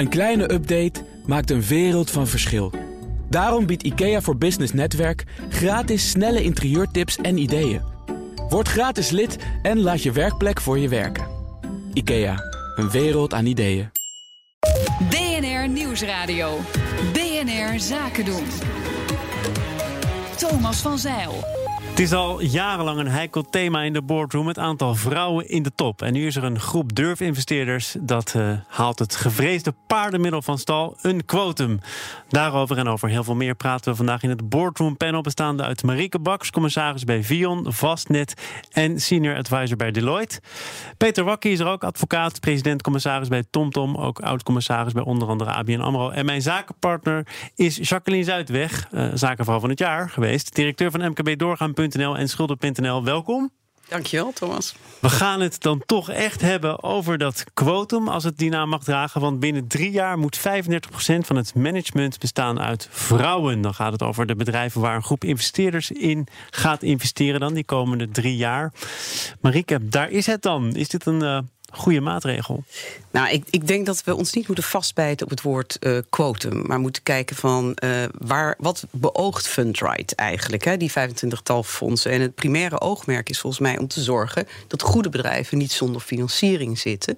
Een kleine update maakt een wereld van verschil. Daarom biedt IKEA voor Business Netwerk gratis snelle interieurtips en ideeën. Word gratis lid en laat je werkplek voor je werken. IKEA, een wereld aan ideeën. BNR Nieuwsradio. BNR Zaken doen. Thomas van Zeil. Het is al jarenlang een heikel thema in de boardroom, het aantal vrouwen in de top. En nu is er een groep durfinvesteerders dat uh, haalt het gevreesde paardenmiddel van stal, een quotum. Daarover en over heel veel meer praten we vandaag in het boardroom panel, bestaande uit Marieke Baks, commissaris bij Vion, Vastnet en senior advisor bij Deloitte. Peter Wakkie is er ook, advocaat, president-commissaris bij TomTom, ook oud-commissaris bij onder andere ABN AMRO. En mijn zakenpartner is Jacqueline Zuidweg, uh, zakenvrouw van het jaar geweest, directeur van MKB Doorgaan en schulden.nl. Welkom. Dankjewel, Thomas. We gaan het dan toch echt hebben over dat quotum, als het die naam mag dragen. Want binnen drie jaar moet 35% van het management bestaan uit vrouwen. Dan gaat het over de bedrijven waar een groep investeerders in gaat investeren dan die komende drie jaar. Marieke, daar is het dan. Is dit een uh, goede maatregel? Nou, ik, ik denk dat we ons niet moeten vastbijten op het woord uh, quotum. Maar moeten kijken van uh, waar, wat beoogt Fundright eigenlijk, hè, die 25-tal fondsen. En het primaire oogmerk is volgens mij om te zorgen dat goede bedrijven niet zonder financiering zitten.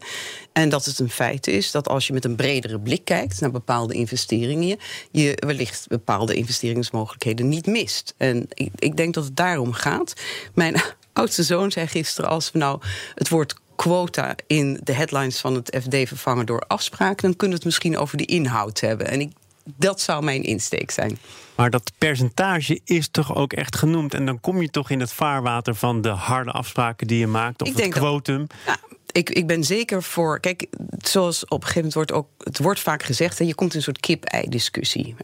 En dat het een feit is dat als je met een bredere blik kijkt naar bepaalde investeringen, je wellicht bepaalde investeringsmogelijkheden niet mist. En ik, ik denk dat het daarom gaat. Mijn oudste zoon zei gisteren: als we nou het woord quota in de headlines van het FD vervangen door afspraken, dan kunnen we het misschien over de inhoud hebben. En ik, dat zou mijn insteek zijn. Maar dat percentage is toch ook echt genoemd. En dan kom je toch in het vaarwater van de harde afspraken die je maakt. Of ik het quotum. ja, ik, ik ben zeker voor. Kijk, zoals op een gegeven moment wordt ook. Het wordt vaak gezegd. Hè, je komt in een soort kip-ei-discussie.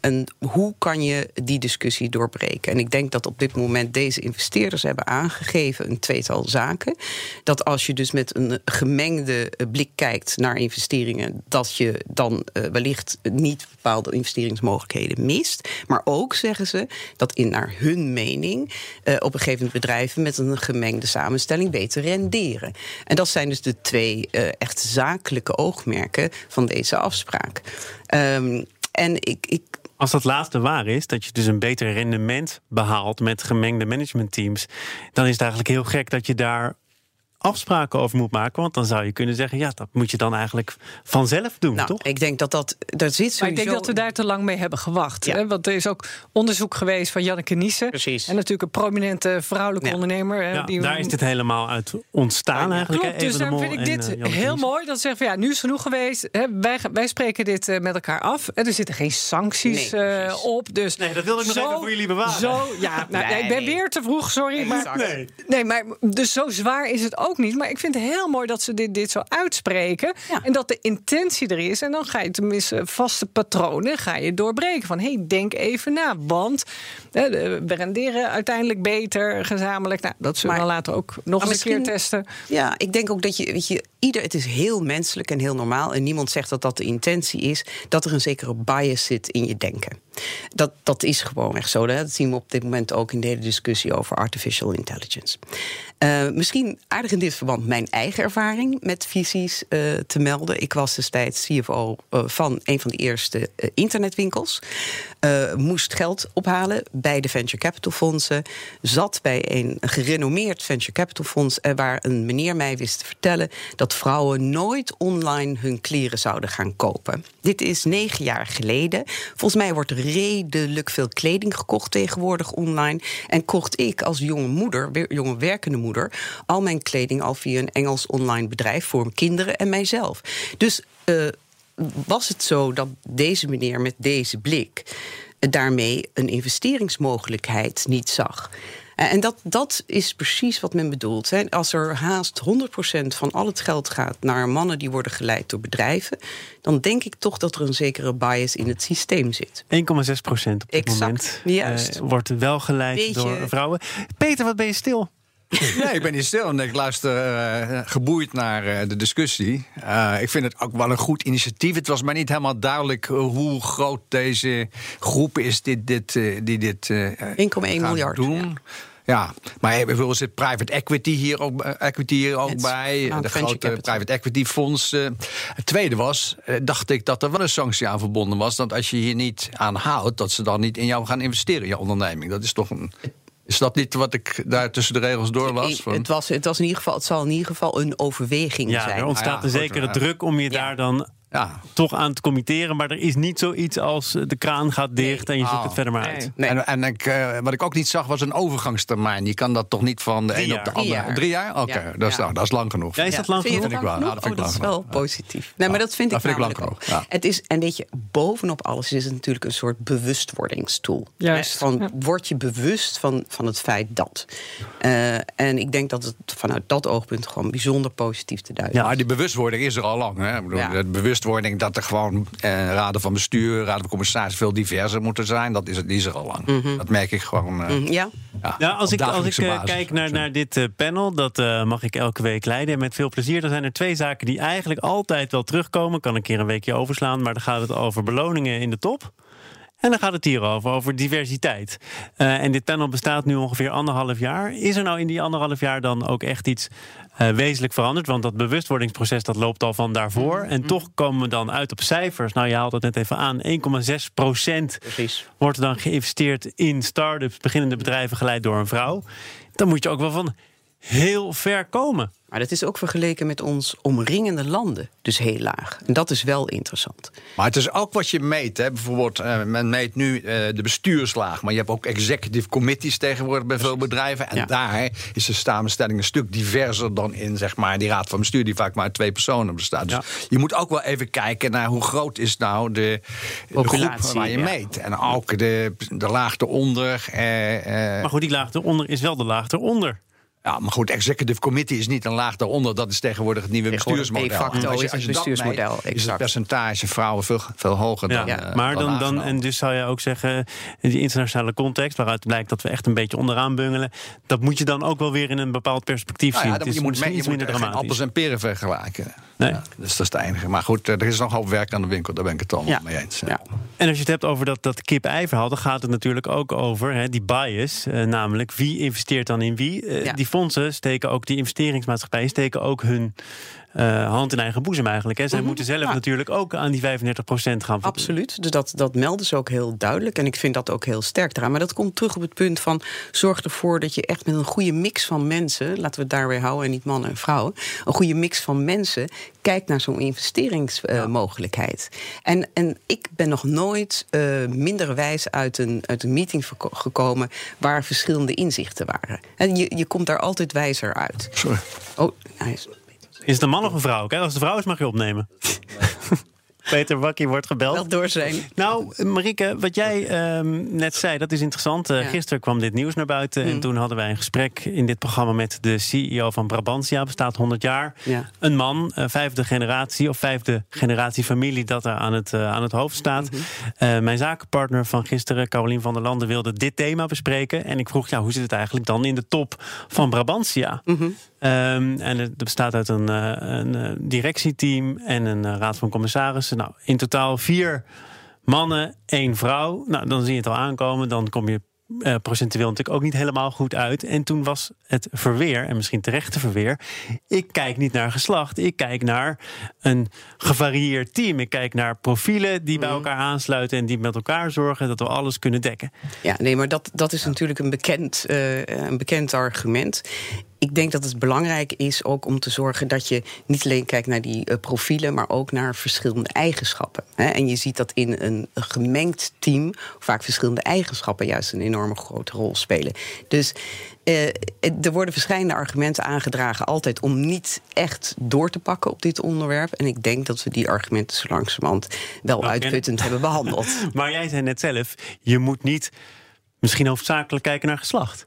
En, hoe kan je die discussie doorbreken? En ik denk dat op dit moment deze investeerders hebben aangegeven. een tweetal zaken. Dat als je dus met een gemengde blik kijkt naar investeringen. dat je dan uh, wellicht niet bepaalde investeringsmogelijkheden mist. Maar ook zeggen ze dat in naar hun mening. Uh, op een gegeven moment bedrijven met een gemengde samenstelling beter renderen. En dat zijn dus de twee uh, echt zakelijke oogmerken van deze afspraak. Um, en ik, ik als dat laatste waar is, dat je dus een beter rendement behaalt met gemengde managementteams, dan is het eigenlijk heel gek dat je daar afspraken over moet maken. Want dan zou je kunnen zeggen, ja, dat moet je dan eigenlijk vanzelf doen, nou, toch? Ik denk dat dat, daar zit sowieso... Maar ik denk dat we daar te lang mee hebben gewacht. Ja. Hè? Want er is ook onderzoek geweest van Janneke Niesen. Precies. En natuurlijk een prominente vrouwelijke ja. ondernemer. Ja, die daar is dit helemaal uit ontstaan eigenlijk. Klopt, dus daar vind ik dit uh, heel mooi. Dat zeggen van, ja, nu is genoeg geweest. Hè, wij, wij spreken dit uh, met elkaar af. Er zitten geen sancties nee, uh, op. Dus nee, dat wilde ik nog zo, even voor jullie bewaren. Zo, ja, nou, nee. ik ben weer te vroeg, sorry. Maar, nee. nee, maar dus zo zwaar is het ook niet. Maar ik vind het heel mooi dat ze dit, dit zo uitspreken. Ja. En dat de intentie er is. En dan ga je tenminste vaste patronen ga je doorbreken. Van hey, denk even na. Want hè, we renderen uiteindelijk beter gezamenlijk. Nou, dat zullen we later ook nog eens een keer testen. Ja, ik denk ook dat je, weet je, ieder, het is heel menselijk en heel normaal. En niemand zegt dat dat de intentie is. Dat er een zekere bias zit in je denken. Dat, dat is gewoon echt zo. Hè? Dat zien we op dit moment ook in de hele discussie over artificial intelligence. Uh, misschien aardig in verband mijn eigen ervaring met visies uh, te melden. Ik was destijds CFO uh, van een van de eerste internetwinkels. moest geld ophalen bij de venture capital fondsen. Zat bij een gerenommeerd venture capital fonds. waar een meneer mij wist te vertellen dat vrouwen nooit online hun kleren zouden gaan kopen. Dit is negen jaar geleden. Volgens mij wordt redelijk veel kleding gekocht tegenwoordig online. En kocht ik als jonge moeder, jonge werkende moeder, al mijn kleding al via een Engels online bedrijf voor mijn kinderen en mijzelf. Dus uh, was het zo dat deze meneer met deze blik daarmee een investeringsmogelijkheid niet zag? En dat, dat is precies wat men bedoelt. Hè. Als er haast 100% van al het geld gaat naar mannen die worden geleid door bedrijven, dan denk ik toch dat er een zekere bias in het systeem zit. 1,6% op dit exact, moment juist. Uh, wordt wel geleid Beetje... door vrouwen. Peter, wat ben je stil? Nee, ik ben niet stil en ik luister uh, geboeid naar uh, de discussie. Uh, ik vind het ook wel een goed initiatief. Het was maar niet helemaal duidelijk hoe groot deze groep is dit, dit, die dit 1,1 miljard doen. Ja, maar ik bedoel, er zit private equity hier ook, eh, equity hier ook bij. nou, de grote capital. private equity fonds. eh. Het tweede was, eh, dacht ik dat er wel een sanctie aan verbonden was. Dat als je hier niet aan houdt, dat ze dan niet in jou gaan investeren in je onderneming. Dat is toch een. Is dat niet wat ik daar tussen de regels door las? Van- Het, was, het, was in ieder geval, het zal in ieder geval een overweging Ja, zijn. er ontstaat Ah, ja, een zekere druk om je daar dan ja. toch aan te committeren. Maar er is niet zoiets als de kraan gaat dicht en je zoekt Oh. het verder maar Nee. uit. Nee. En, en ik, eh, wat ik ook niet zag was een overgangstermijn. Je kan dat toch niet van de Drie een op de andere. Drie jaar. Drie jaar? Oké, Ja. dat, is, Ja. nou, dat is lang genoeg. Ja, is dat lang genoeg? Vind ik wel. genoeg? Ja, dat vind Oh, dat is wel genoeg. Ja. positief. Nee, maar dat vind Dat ik vind ik lang genoeg, ook. ja. Het is, en weet je, bovenop alles is het natuurlijk een soort bewustwordingstool. Juist, Van, ja. Word je bewust van, van het feit dat. Eh, en ik denk dat het vanuit dat oogpunt gewoon bijzonder positief te duiden Ja, maar die bewustwording is er al lang. Hè? Ik bedoel, Ja. De bewustwording dat er gewoon eh, raden van bestuur, raden van commissaris veel diverser moeten zijn, dat is, die is er al lang. Dat merk ik gewoon. eh, Mm, Ja, ja, Ja, als ik, als ik eh, basis. kijk naar, naar dit eh, panel, dat eh, mag ik elke week leiden. En met veel plezier. Dan zijn er twee zaken die eigenlijk altijd wel terugkomen. Kan een keer een weekje overslaan. Maar dan gaat het over beloningen in de top. En dan gaat het hier over, over diversiteit. Eh, en dit panel bestaat nu ongeveer anderhalf jaar. Is er nou in die anderhalf jaar dan ook echt iets eh, wezenlijk veranderd? Want dat bewustwordingsproces dat loopt al van daarvoor. En toch komen we dan uit op cijfers. Nou, je haalt het net even aan. 1,6 procent wordt dan geïnvesteerd in start-ups, beginnende bedrijven geleid door een vrouw. Dan moet je ook wel van heel ver komen. Maar dat is ook vergeleken met ons omringende landen dus heel laag. En dat is wel interessant. Maar het is ook wat je meet. Hè. Bijvoorbeeld, eh, men meet nu eh, de bestuurslaag. Maar je hebt ook executive committees tegenwoordig bij veel bedrijven. En Ja. daar is de samenstelling een stuk diverser dan in zeg maar, die raad van bestuur, die vaak maar uit twee personen bestaat. Dus Ja. je moet ook wel even kijken naar hoe groot is nou de, de groep Populatie, waar je ja. meet. En ook de, de laag eronder. eh, eh, Maar goed, die laag eronder is wel de laag eronder. Ja, maar goed, executive committee is niet een laag daaronder. Dat is tegenwoordig het nieuwe bestuursmodel. de facto Als je- is het als je dat bestuursmodel, meet, Is het percentage vrouwen veel, veel hoger Ja. dan. Ja. eh, maar dan, dan, en dus zou je ook zeggen, in die internationale context, waaruit blijkt dat we echt een beetje onderaan bungelen, dat moet je dan ook wel weer in een bepaald perspectief Nou zien. ja, Het dan, is je moet, je iets moet minder geen appels dramatisch. en peren vergelijken. Nee. Ja, dus dat is het enige. Maar goed, eh, er is nog hoop werk aan de winkel. Daar ben ik het allemaal Ja. mee eens. Ja. En als je het hebt over dat, dat kip-ei-verhaal, dan gaat het natuurlijk ook over hè, die bias. eh, namelijk wie investeert dan in wie. Eh, Ja. Die fondsen steken ook, die investeringsmaatschappijen steken ook hun eh, hand in eigen boezem eigenlijk. Hè. Zij Mhm. moeten zelf Ja. natuurlijk ook aan die 35% gaan voldoen. Absoluut. Dus dat, dat melden ze ook heel duidelijk. En ik vind dat ook heel sterk eraan. Maar dat komt terug op het punt van... zorg ervoor dat je echt met een goede mix van mensen... laten we het daar weer houden en niet mannen en vrouwen... een goede mix van mensen kijkt naar zo'n investeringsmogelijkheid. En, en ik ben nog nooit eh, minder wijs uit een, uit een meeting verko- gekomen... waar verschillende inzichten waren. En je, je komt daar altijd wijzer uit. Sorry. Oh, hij is... Is het een man of een vrouw? Kijk, als het een vrouw is, mag je opnemen. Peter Wakkie wordt gebeld. Wel door zijn. Nou, Marieke, wat jij ehm, net zei, dat is interessant. Eh, Ja. Gisteren kwam dit nieuws naar buiten. En Mm. toen hadden wij een gesprek in dit programma met de CEO van Brabantia. Bestaat 100 jaar. Ja. Een man, eh, vijfde generatie of vijfde generatie familie dat daar aan het, eh, aan het hoofd staat. Mhm. Mijn zakenpartner van gisteren, Carolien van der Landen, wilde dit thema bespreken. En ik vroeg, ja, hoe zit het eigenlijk dan in de top van Brabantia? Mhm. Ehm, en het bestaat uit een, eh, een eh, directieteam en een eh, raad van commissarissen. Nou, in totaal vier mannen, één vrouw. Nou, dan zie je het al aankomen. Dan kom je procentueel natuurlijk ook niet helemaal goed uit. En toen was het verweer, en misschien terechte verweer... ik kijk niet naar geslacht, ik kijk naar een gevarieerd team. Ik kijk naar profielen die bij elkaar aansluiten... en die met elkaar zorgen dat we alles kunnen dekken. Ja, nee, maar dat, dat is natuurlijk een bekend, een bekend argument. Ik denk dat het belangrijk is ook om te zorgen dat je niet alleen kijkt naar die eh, profielen, maar ook naar verschillende eigenschappen. Hè? En je ziet dat in een gemengd team vaak verschillende eigenschappen juist een enorme grote rol spelen. Dus eh, er worden verschillende argumenten aangedragen, altijd om niet echt door te pakken op dit onderwerp. En ik denk dat we die argumenten zo langzamerhand wel Wel uitputtend hebben behandeld. Maar jij zei net zelf, je moet niet misschien hoofdzakelijk kijken naar geslacht.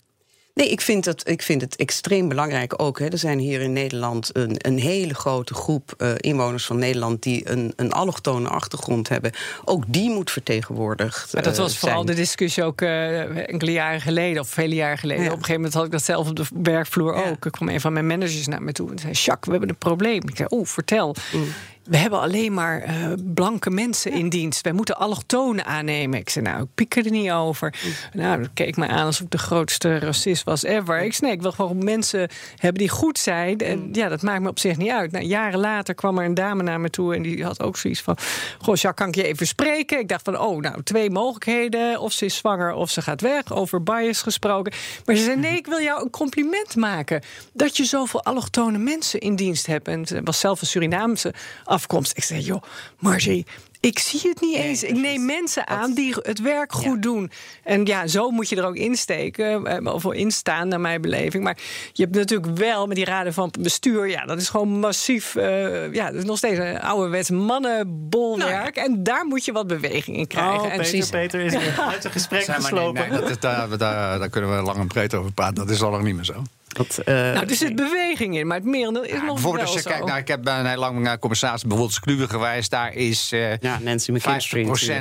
Nee, ik vind, het, ik vind het extreem belangrijk ook. Hè. Er zijn hier in Nederland een, een hele grote groep eh, inwoners van Nederland die een, een allochtone achtergrond hebben. Ook die moet vertegenwoordigd. Maar dat eh, was vooral de discussie ook eh, enkele jaren geleden, of vele jaren geleden. Ja. Op een gegeven moment had ik dat zelf op de werkvloer Ja. ook. Er kwam een van mijn managers naar me toe en zei: Jacques, we hebben een probleem. Ik zei: Oh, vertel. Mm. We hebben alleen maar uh, blanke mensen in dienst. Wij moeten allochtonen aannemen. Ik zei, nou, ik pik er niet over. Nou, dat keek me aan alsof ik de grootste racist was ever. Ik zei, nee, ik wil gewoon mensen hebben die goed zijn. En ja, dat maakt me op zich niet uit. Nou, jaren later kwam er een dame naar me toe... en die had ook zoiets van, goh, ja, kan ik je even spreken? Ik dacht van, oh, nou, twee mogelijkheden. Of ze is zwanger of ze gaat weg. Over bias gesproken. Maar ze zei, nee, ik wil jou een compliment maken... dat je zoveel allochtone mensen in dienst hebt. En ze was zelf een Surinaamse afkomst. Ik zei, joh, Margie, ik zie het niet eens. Ik neem mensen aan die het werk goed doen. En ja, zo moet je er ook insteken. Eh, of instaan, naar mijn beleving. Maar je hebt natuurlijk wel met die raden van bestuur. Ja, dat is gewoon massief. Uh, ja, dat is nog steeds een ouderwets mannenbolwerk. Nou. En daar moet je wat beweging in krijgen. Oh, en Peter, Peter is uit het gesprek geslopen. Nee, dat daar, daar, daar, kunnen we lang en breed over praten. Dat is al nog niet meer zo. Dat, uh, nou, er zit beweging in, maar het merendeel is ja, nog bijvoorbeeld als je kijkt naar, ik heb een heel lang naar commissaris bijvoorbeeld Kluwer geweest. Daar is uh, ja, Nancy 50%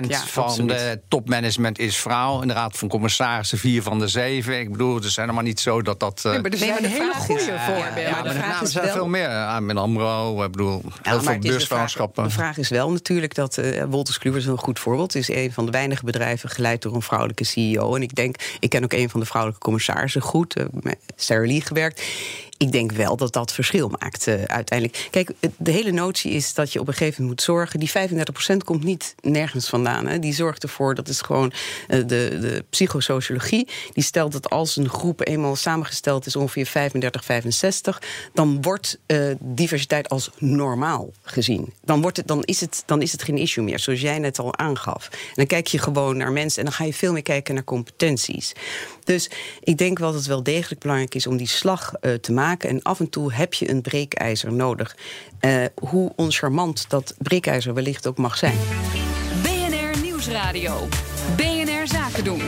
ja, van de topmanagement is vrouw. In de raad van commissarissen vier van de zeven. Ik bedoel, het is helemaal niet zo dat dat... Uh, nee, maar er zijn een hele goede voorbeelden. Ja, maar er zijn veel meer. Aan Amro, ik bedoel, heel veel beursvrouwschappen. De, vraag is wel natuurlijk dat uh, Wolters Kluwer is een goed voorbeeld. Het is een van de weinige bedrijven geleid door een vrouwelijke CEO. En ik denk, ik ken ook een van de vrouwelijke commissarissen goed. Sarah Lee gewerkt ik denk wel dat dat verschil maakt uh, uiteindelijk. Kijk, de hele notie is dat je op een gegeven moment moet zorgen. Die 35% komt niet nergens vandaan. Hè. Die zorgt ervoor, dat is gewoon uh, de, de psychosociologie. Die stelt dat als een groep eenmaal samengesteld is, ongeveer 35, 65, dan wordt uh, diversiteit als normaal gezien. Dan, wordt het, dan, is het, dan is het geen issue meer, zoals jij net al aangaf. En dan kijk je gewoon naar mensen en dan ga je veel meer kijken naar competenties. Dus ik denk wel dat het wel degelijk belangrijk is om die slag te maken En af en toe heb je een breekijzer nodig. Uh, hoe oncharmant dat breekijzer wellicht ook mag zijn. BNR Nieuwsradio. BNR Zaken doen.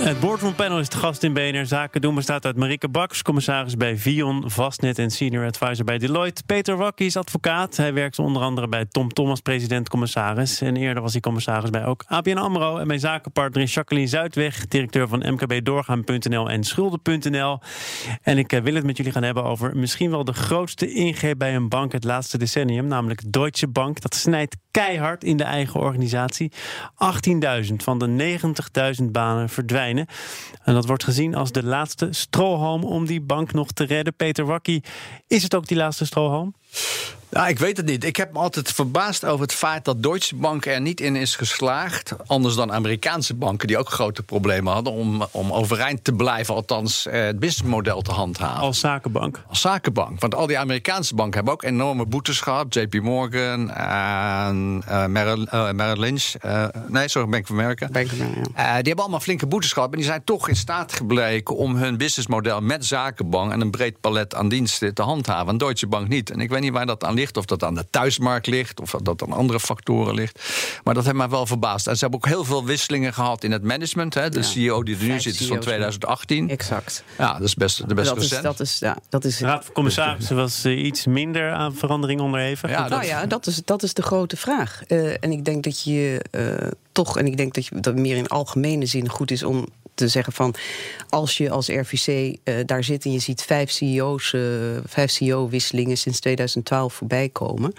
Het boardroom panel is de gast in BNR Zaken doen. Bestaat uit Marike Baks, commissaris bij Vion, Vastnet en senior advisor bij Deloitte. Peter Wakkie is advocaat. Hij werkt onder andere bij Tom Thomas, president-commissaris. En eerder was hij commissaris bij ook ABN AMRO. En mijn zakenpartner is Jacqueline Zuidweg, directeur van MKB-doorgaan.nl en Schulden.nl. En ik eh, wil het met jullie gaan hebben over misschien wel de grootste ingreep bij een bank het laatste decennium, namelijk Deutsche Bank. Dat snijdt keihard in de eigen organisatie. 18.000 van de 90.000 banen verdwijnen. En dat wordt gezien als de laatste strohalm om die bank nog te redden. Peter Wakkie, is het ook die laatste strohalm? Nou, ik weet het niet. Ik heb me altijd verbaasd over het feit dat Deutsche Bank er niet in is geslaagd. Anders dan Amerikaanse banken die ook grote problemen hadden. om, om overeind te blijven, althans eh, het businessmodel te handhaven. Als zakenbank. Als zakenbank. Want al die Amerikaanse banken hebben ook enorme boetes gehad. JP Morgan en uh, Merrill, uh, Merrill, Lynch. Uh, nee, sorry, Bank of America. Bank of America die hebben allemaal flinke boetes gehad. Maar die zijn toch in staat gebleken om hun businessmodel met zakenbank. en een breed palet aan diensten te handhaven. En Deutsche Bank niet. En ik weet niet waar dat aan ligt. Of dat aan de thuismarkt ligt. Of dat aan andere factoren ligt. Maar dat heeft mij wel verbaasd. En ze hebben ook heel veel wisselingen gehad in het management. Hè. De CEO die er nu zit is van 2018. Exact. Ja, dat is best, de beste dat is, dat is, ja, dat is, de Raad van Commissarissen was uh, iets minder aan verandering onderhevig. Ja, nou ja, dat is, dat is de grote vraag. Uh, en ik denk dat je uh, toch, en ik denk dat, je, dat meer in algemene zin goed is om te zeggen van als je als RVC uh, daar zit en je ziet vijf CEO's, uh, vijf CEO-wisselingen sinds 2012 voorbij komen,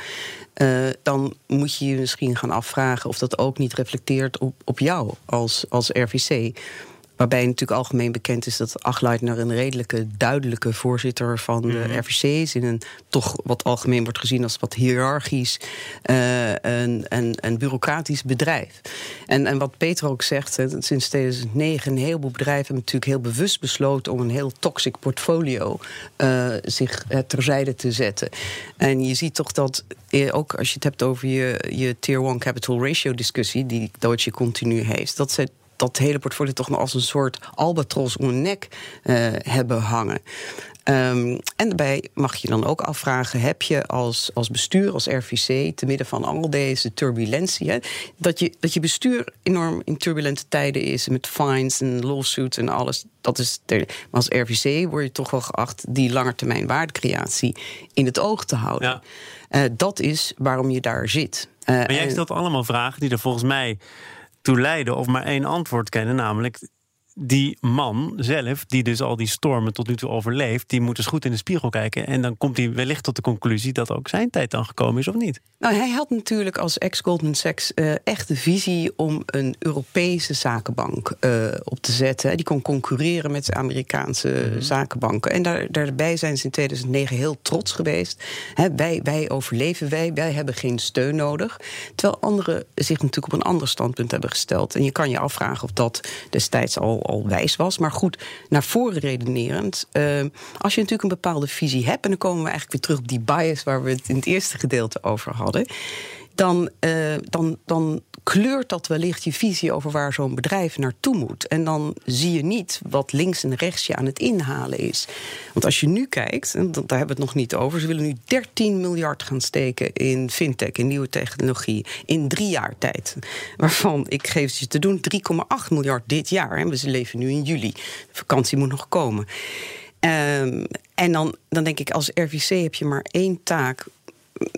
uh, dan moet je je misschien gaan afvragen of dat ook niet reflecteert op, op jou als, als RVC. Waarbij natuurlijk algemeen bekend is dat Achleitner een redelijke, duidelijke voorzitter van de mm RVC is. In een toch wat algemeen wordt gezien als wat hiërarchisch uh, en, en, en bureaucratisch bedrijf. En, en wat Peter ook zegt, sinds 2009 een heleboel bedrijven hebben natuurlijk heel bewust besloten om een heel toxic portfolio uh, zich uh, terzijde te zetten. En je ziet toch dat, ook als je het hebt over je, je Tier 1 Capital Ratio discussie, die Deutsche continu heeft, dat ze dat hele portfolio toch nog als een soort albatros om een nek uh, hebben hangen. Um, en daarbij mag je dan ook afvragen: heb je als, als bestuur, als RVC, te midden van al deze turbulentie, hè, dat, je, dat je bestuur enorm in turbulente tijden is met fines en lawsuits en alles. Dat is maar als RVC word je toch wel geacht die langetermijn waardecreatie in het oog te houden. Ja. Uh, dat is waarom je daar zit. Uh, maar jij stelt allemaal vragen die er volgens mij toe leiden of maar één antwoord kennen, namelijk die man zelf, die dus al die stormen tot nu toe overleeft, die moet dus goed in de spiegel kijken. En dan komt hij wellicht tot de conclusie dat ook zijn tijd dan gekomen is, of niet? Nou, hij had natuurlijk als ex-Goldman Sachs uh, echt de visie om een Europese zakenbank uh, op te zetten. Die kon concurreren met de Amerikaanse mm -hmm. zakenbanken. En daar, daarbij zijn ze in 2009 heel trots geweest. He, wij, wij overleven, wij, wij hebben geen steun nodig. Terwijl anderen zich natuurlijk op een ander standpunt hebben gesteld. En je kan je afvragen of dat destijds al, al wijs was. Maar goed, naar voren redenerend. Uh, als je natuurlijk een bepaalde visie hebt, en dan komen we eigenlijk weer terug op die bias waar we het in het eerste gedeelte over hadden. Dan, uh, dan, dan kleurt dat wellicht je visie over waar zo'n bedrijf naartoe moet. En dan zie je niet wat links en rechts je aan het inhalen is. Want als je nu kijkt, en daar hebben we het nog niet over, ze willen nu 13 miljard gaan steken in fintech, in nieuwe technologie, in drie jaar tijd. Waarvan ik geef je te doen 3,8 miljard dit jaar. En we leven nu in juli. De vakantie moet nog komen. Um, en dan, dan denk ik, als RVC heb je maar één taak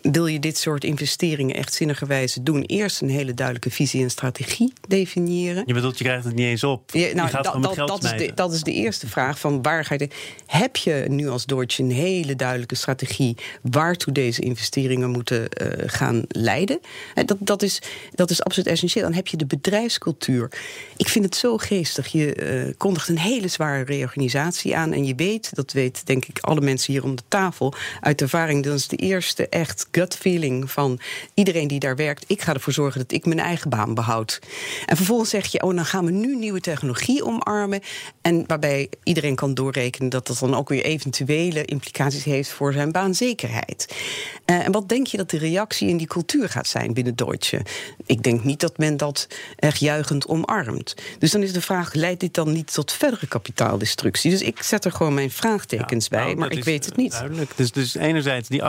wil je dit soort investeringen echt zinnigerwijze doen, eerst een hele duidelijke visie en strategie definiëren. Je bedoelt, je krijgt het niet eens op. Ja, nou, je gaat dat, dat, dat, is de, dat is de eerste vraag. Van waar ga je heb je nu als Deutsche een hele duidelijke strategie waartoe deze investeringen moeten uh, gaan leiden? Dat, dat, is, dat is absoluut essentieel. Dan heb je de bedrijfscultuur. Ik vind het zo geestig. Je uh, kondigt een hele zware reorganisatie aan. En je weet, dat weet denk ik alle mensen hier om de tafel, uit ervaring, dat is de eerste echt gut feeling van iedereen die daar werkt. Ik ga ervoor zorgen dat ik mijn eigen baan behoud. En vervolgens zeg je, oh, dan gaan we nu nieuwe technologie omarmen. En waarbij iedereen kan doorrekenen dat dat dan ook weer eventuele implicaties heeft voor zijn baanzekerheid. Uh, en wat denk je dat de reactie in die cultuur gaat zijn binnen Deutsche? Ik denk niet dat men dat echt juichend omarmt. Dus dan is de vraag: leidt dit dan niet tot verdere kapitaaldestructie? Dus ik zet er gewoon mijn vraagtekens ja, bij, nou, maar ik weet het niet. Duidelijk. Dus, dus enerzijds die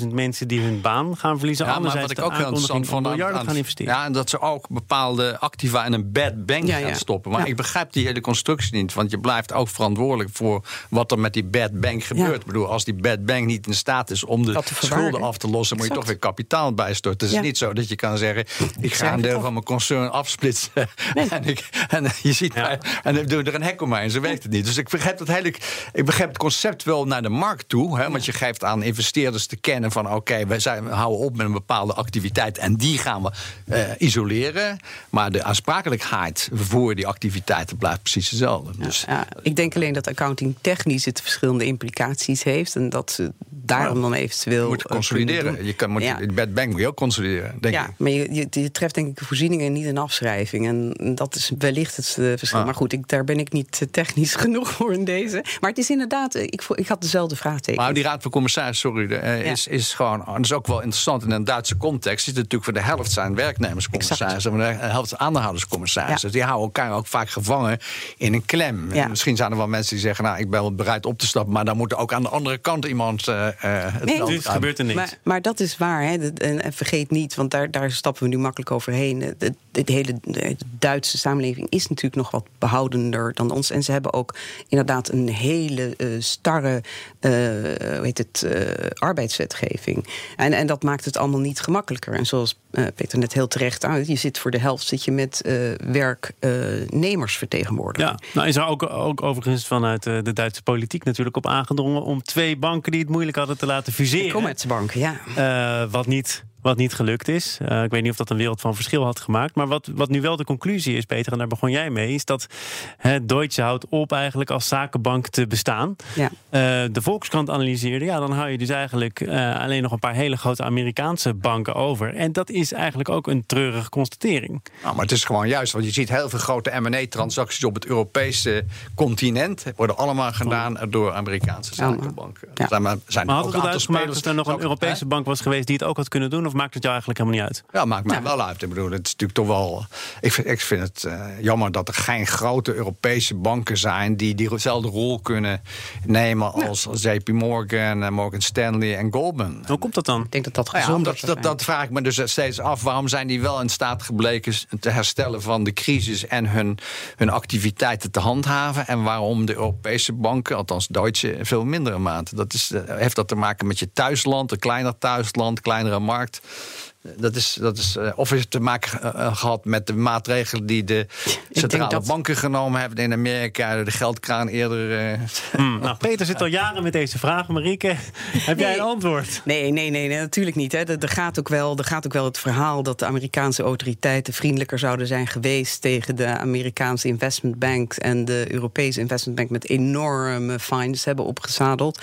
18.000 mensen die hun baan gaan verliezen. Ja, maar wat ik ook heel interessant vond miljarden gaan investeren. Ja, en dat ze ook bepaalde activa in een bad bank ja, gaan stoppen. Maar ik begrijp die hele constructie niet, want je blijft ook verantwoordelijk voor wat er met die bad bank gebeurt. Ik bedoel, als die bad bank niet in staat is om de schulden af te lossen, moet je toch weer kapitaal bijstorten. Het is niet zo dat je kan zeggen: ik ga een deel van mijn concern afsplitsen. en, ik, en je ziet, en dan doen er een hek omheen. Zo werkt het niet. Dus ik begrijp dat hele, ik begrijp het concept wel naar de markt toe, hè, want je geeft aan investeerders te kennen van oké, okay, wij, zijn, we houden op met een bepaalde activiteit en die gaan we uh, isoleren. Maar de aansprakelijkheid voor die activiteiten blijft precies dezelfde. Ja, dus, ja, ik denk alleen dat accounting technisch het verschillende implicaties heeft en dat ze daarom dan eventueel. Je moet consolideren. Je kan, moet, ja. Bad bank moet je ook consolideren. Denk ja, ik. maar je, je, je, treft denk ik voorzieningen en niet een afschrijving. En dat is wellicht het uh, verschil. Ah. Maar goed, ik, daar ben ik niet technisch genoeg voor in deze. Maar het is inderdaad, ik, ik had dezelfde vraagteken. Maar die raad van commissaris, sorry, is, is gewoon dat is ook wel interessant. In een Duitse context zit natuurlijk voor de helft zijn werknemerscommissarissen, en de helft aandeelhouderscommissarissen. Ja. Die houden elkaar ook vaak gevangen in een klem. Ja. Misschien zijn er wel mensen die zeggen: Nou, ik ben wel bereid op te stappen, maar dan moet er ook aan de andere kant iemand. Uh, het nee, dus gebeurt er niks. Maar, maar, dat is waar. Hè. En vergeet niet, want daar, daar stappen we nu makkelijk overheen. De, de, de hele de Duitse samenleving is natuurlijk nog wat behoudender dan ons. En ze hebben ook inderdaad een hele uh, starre uh, hoe heet het, arbeidswetgeving. En, en dat maakt het allemaal niet gemakkelijker. En zoals uh, Peter net heel terecht uit, je zit voor de helft zit je met uh, werknemersvertegenwoordiging. ja, nou is er ook, ook overigens vanuit uh, de Duitse politiek natuurlijk op aangedrongen om twee banken die het moeilijk hadden te laten fuseren. De Commerzbank, ja. wat niet wat niet gelukt is. Uh, ik weet niet of dat een wereld van verschil had gemaakt. Maar wat, wat nu wel de conclusie is, Peter, en daar begon jij mee, is dat het Deutsche houdt op eigenlijk als zakenbank te bestaan. Ja. Uh, de Volkskrant analyseerde, ja, dan hou je dus eigenlijk uh, alleen nog een paar hele grote Amerikaanse banken over. En dat is eigenlijk ook een treurige constatering. Nou, maar het is gewoon juist, want je ziet heel veel grote M&A-transacties op het Europese continent. Worden allemaal gedaan door Amerikaanse zakenbanken. Ja. Zijn, maar, zijn maar had het uitgemaakt dat er nog een Europese bank was geweest die het ook had kunnen doen? Of maakt het jou eigenlijk helemaal niet uit? Ja, maakt mij wel uit. Ik bedoel, het is natuurlijk toch wel. Ik vind, ik vind het uh, jammer dat er geen grote Europese banken zijn die diezelfde rol kunnen nemen als, JP Morgan, en Morgan Stanley en Goldman. Hoe komt dat dan? Ik denk dat dat gezond ja, dat, dat, dat, vraag ik me dus steeds af. Waarom zijn die wel in staat gebleken te herstellen van de crisis en hun, hun activiteiten te handhaven? En waarom de Europese banken, althans Duitse, veel mindere mate? Dat is, heeft dat te maken met je thuisland, een kleiner thuisland, kleinere markt? Dat is, dat is, uh, of is het te maken uh, gehad met de maatregelen die de centrale dat... banken genomen hebben in Amerika, de geldkraan eerder. Uh... Hmm, nou, Peter zit al jaren met deze vraag. Marieke, heb nee, jij een antwoord? Nee, nee, nee, nee natuurlijk niet. Hè. Er, gaat ook wel, er gaat ook wel het verhaal dat de Amerikaanse autoriteiten vriendelijker zouden zijn geweest tegen de Amerikaanse investment banks en de Europese investment bank met enorme fines hebben opgezadeld.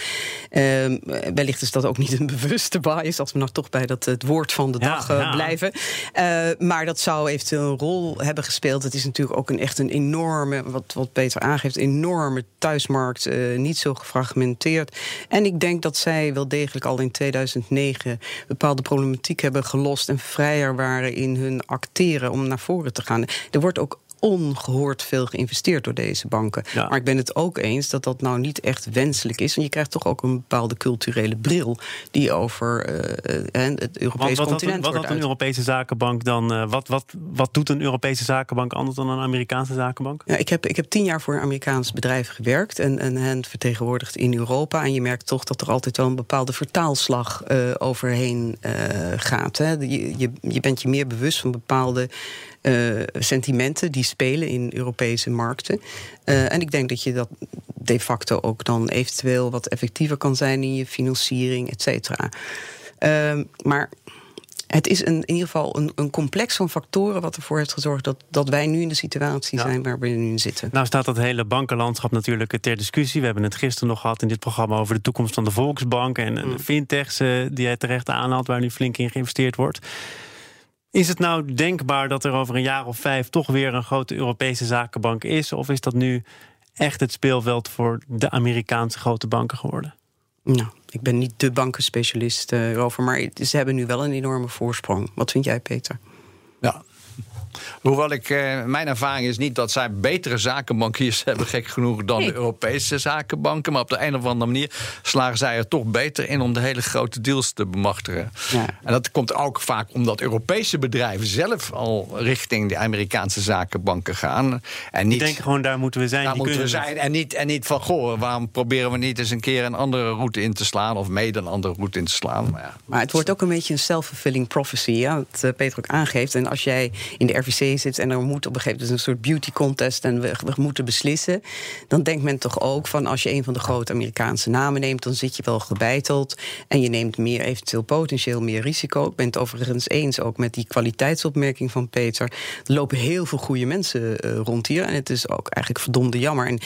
Ehm, wellicht is dat ook niet een bewuste bias, als we nog toch bij dat het woord van de dag ja, blijven. Uh, maar dat zou eventueel een rol hebben gespeeld. Het is natuurlijk ook een, echt een enorme, wat, wat Peter aangeeft, enorme thuismarkt. Uh, niet zo gefragmenteerd. En ik denk dat zij wel degelijk al in 2009 bepaalde problematiek hebben gelost en vrijer waren in hun acteren om naar voren te gaan. Er wordt ook ongehoord veel geïnvesteerd door deze banken. Maar ik ben het ook eens dat dat nou niet echt wenselijk is. En je krijgt toch ook een bepaalde culturele bril die over uh, het Europese wat continent wat, wat had een Europese zakenbank dan? Uh, wat, wat, wat doet een Europese zakenbank anders dan een Amerikaanse zakenbank? Ja, ik, heb, ik heb tien jaar voor een Amerikaans bedrijf gewerkt en, en hen vertegenwoordigd in Europa. En je merkt toch dat er altijd wel een bepaalde vertaalslag uh, overheen gaat. Hè. Je, je, je bent je meer bewust van bepaalde uh, sentimenten die spelen in Europese markten. Uh, en ik denk dat je dat de facto ook dan eventueel wat effectiever kan zijn in je financiering, et cetera. Uh, maar het is een, in ieder geval een, een, complex van factoren wat ervoor heeft gezorgd dat, dat wij nu in de situatie zijn waar we nu zitten. Nou staat dat hele bankenlandschap natuurlijk ter discussie. We hebben het gisteren nog gehad in dit programma over de toekomst van de Volksbank en, mm. de fintechs uh, die jij terecht aanhaalt, waar nu flink in geïnvesteerd wordt. Is het nou denkbaar dat er over een jaar of vijf toch weer een grote Europese zakenbank is? Of is dat nu echt het speelveld voor de Amerikaanse grote banken geworden? Nou, ik ben niet de bankenspecialist uh, erover, maar ze hebben nu wel een enorme voorsprong. Wat vind jij, Peter? Ja, Hoewel ik, eh, mijn ervaring is niet dat zij betere zakenbankiers hebben, gek genoeg, dan de Europese zakenbanken. Maar op de een of andere manier slagen zij er toch beter in om de hele grote deals te bemachtigen. Ja. En dat komt ook vaak omdat Europese bedrijven zelf al richting de Amerikaanse zakenbanken gaan. En niet, denken gewoon, daar moeten we zijn. Daar moeten we zijn. En niet, en niet van, goh, waarom proberen we niet eens een keer een andere route in te slaan? Of mede een andere route in te slaan. Maar, ja. maar het wordt ook een beetje een self-fulfilling prophecy, ja, dat eh, Peter ook aangeeft. En als jij in de Zit en er moet op een gegeven moment een soort beauty contest en we, we, moeten beslissen, dan denkt men toch ook van als je een van de grote Amerikaanse namen neemt, dan zit je wel gebeiteld en je neemt meer eventueel potentieel meer risico. Ik ben het overigens eens ook met die kwaliteitsopmerking van Peter. Er lopen heel veel goede mensen uh, rond hier en het is ook eigenlijk verdomde jammer. En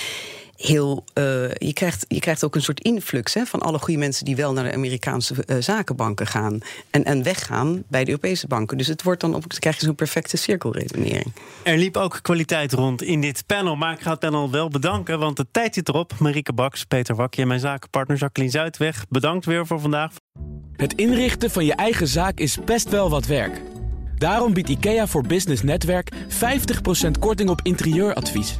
heel. Uh, je, krijgt, je krijgt ook een soort influx hè, van alle goede mensen die wel naar de Amerikaanse uh, zakenbanken gaan. En, en weggaan bij de Europese banken. Dus het wordt dan op, dan krijg je zo'n perfecte cirkelredenering. Er liep ook kwaliteit rond in dit panel. Maar ik ga het panel wel bedanken, want de tijd zit erop. Marieke Baks, Peter Wakje en mijn zakenpartner Jacqueline Zuidweg. Bedankt weer voor vandaag. Het inrichten van je eigen zaak is best wel wat werk. Daarom biedt IKEA voor Business Netwerk 50% korting op interieuradvies.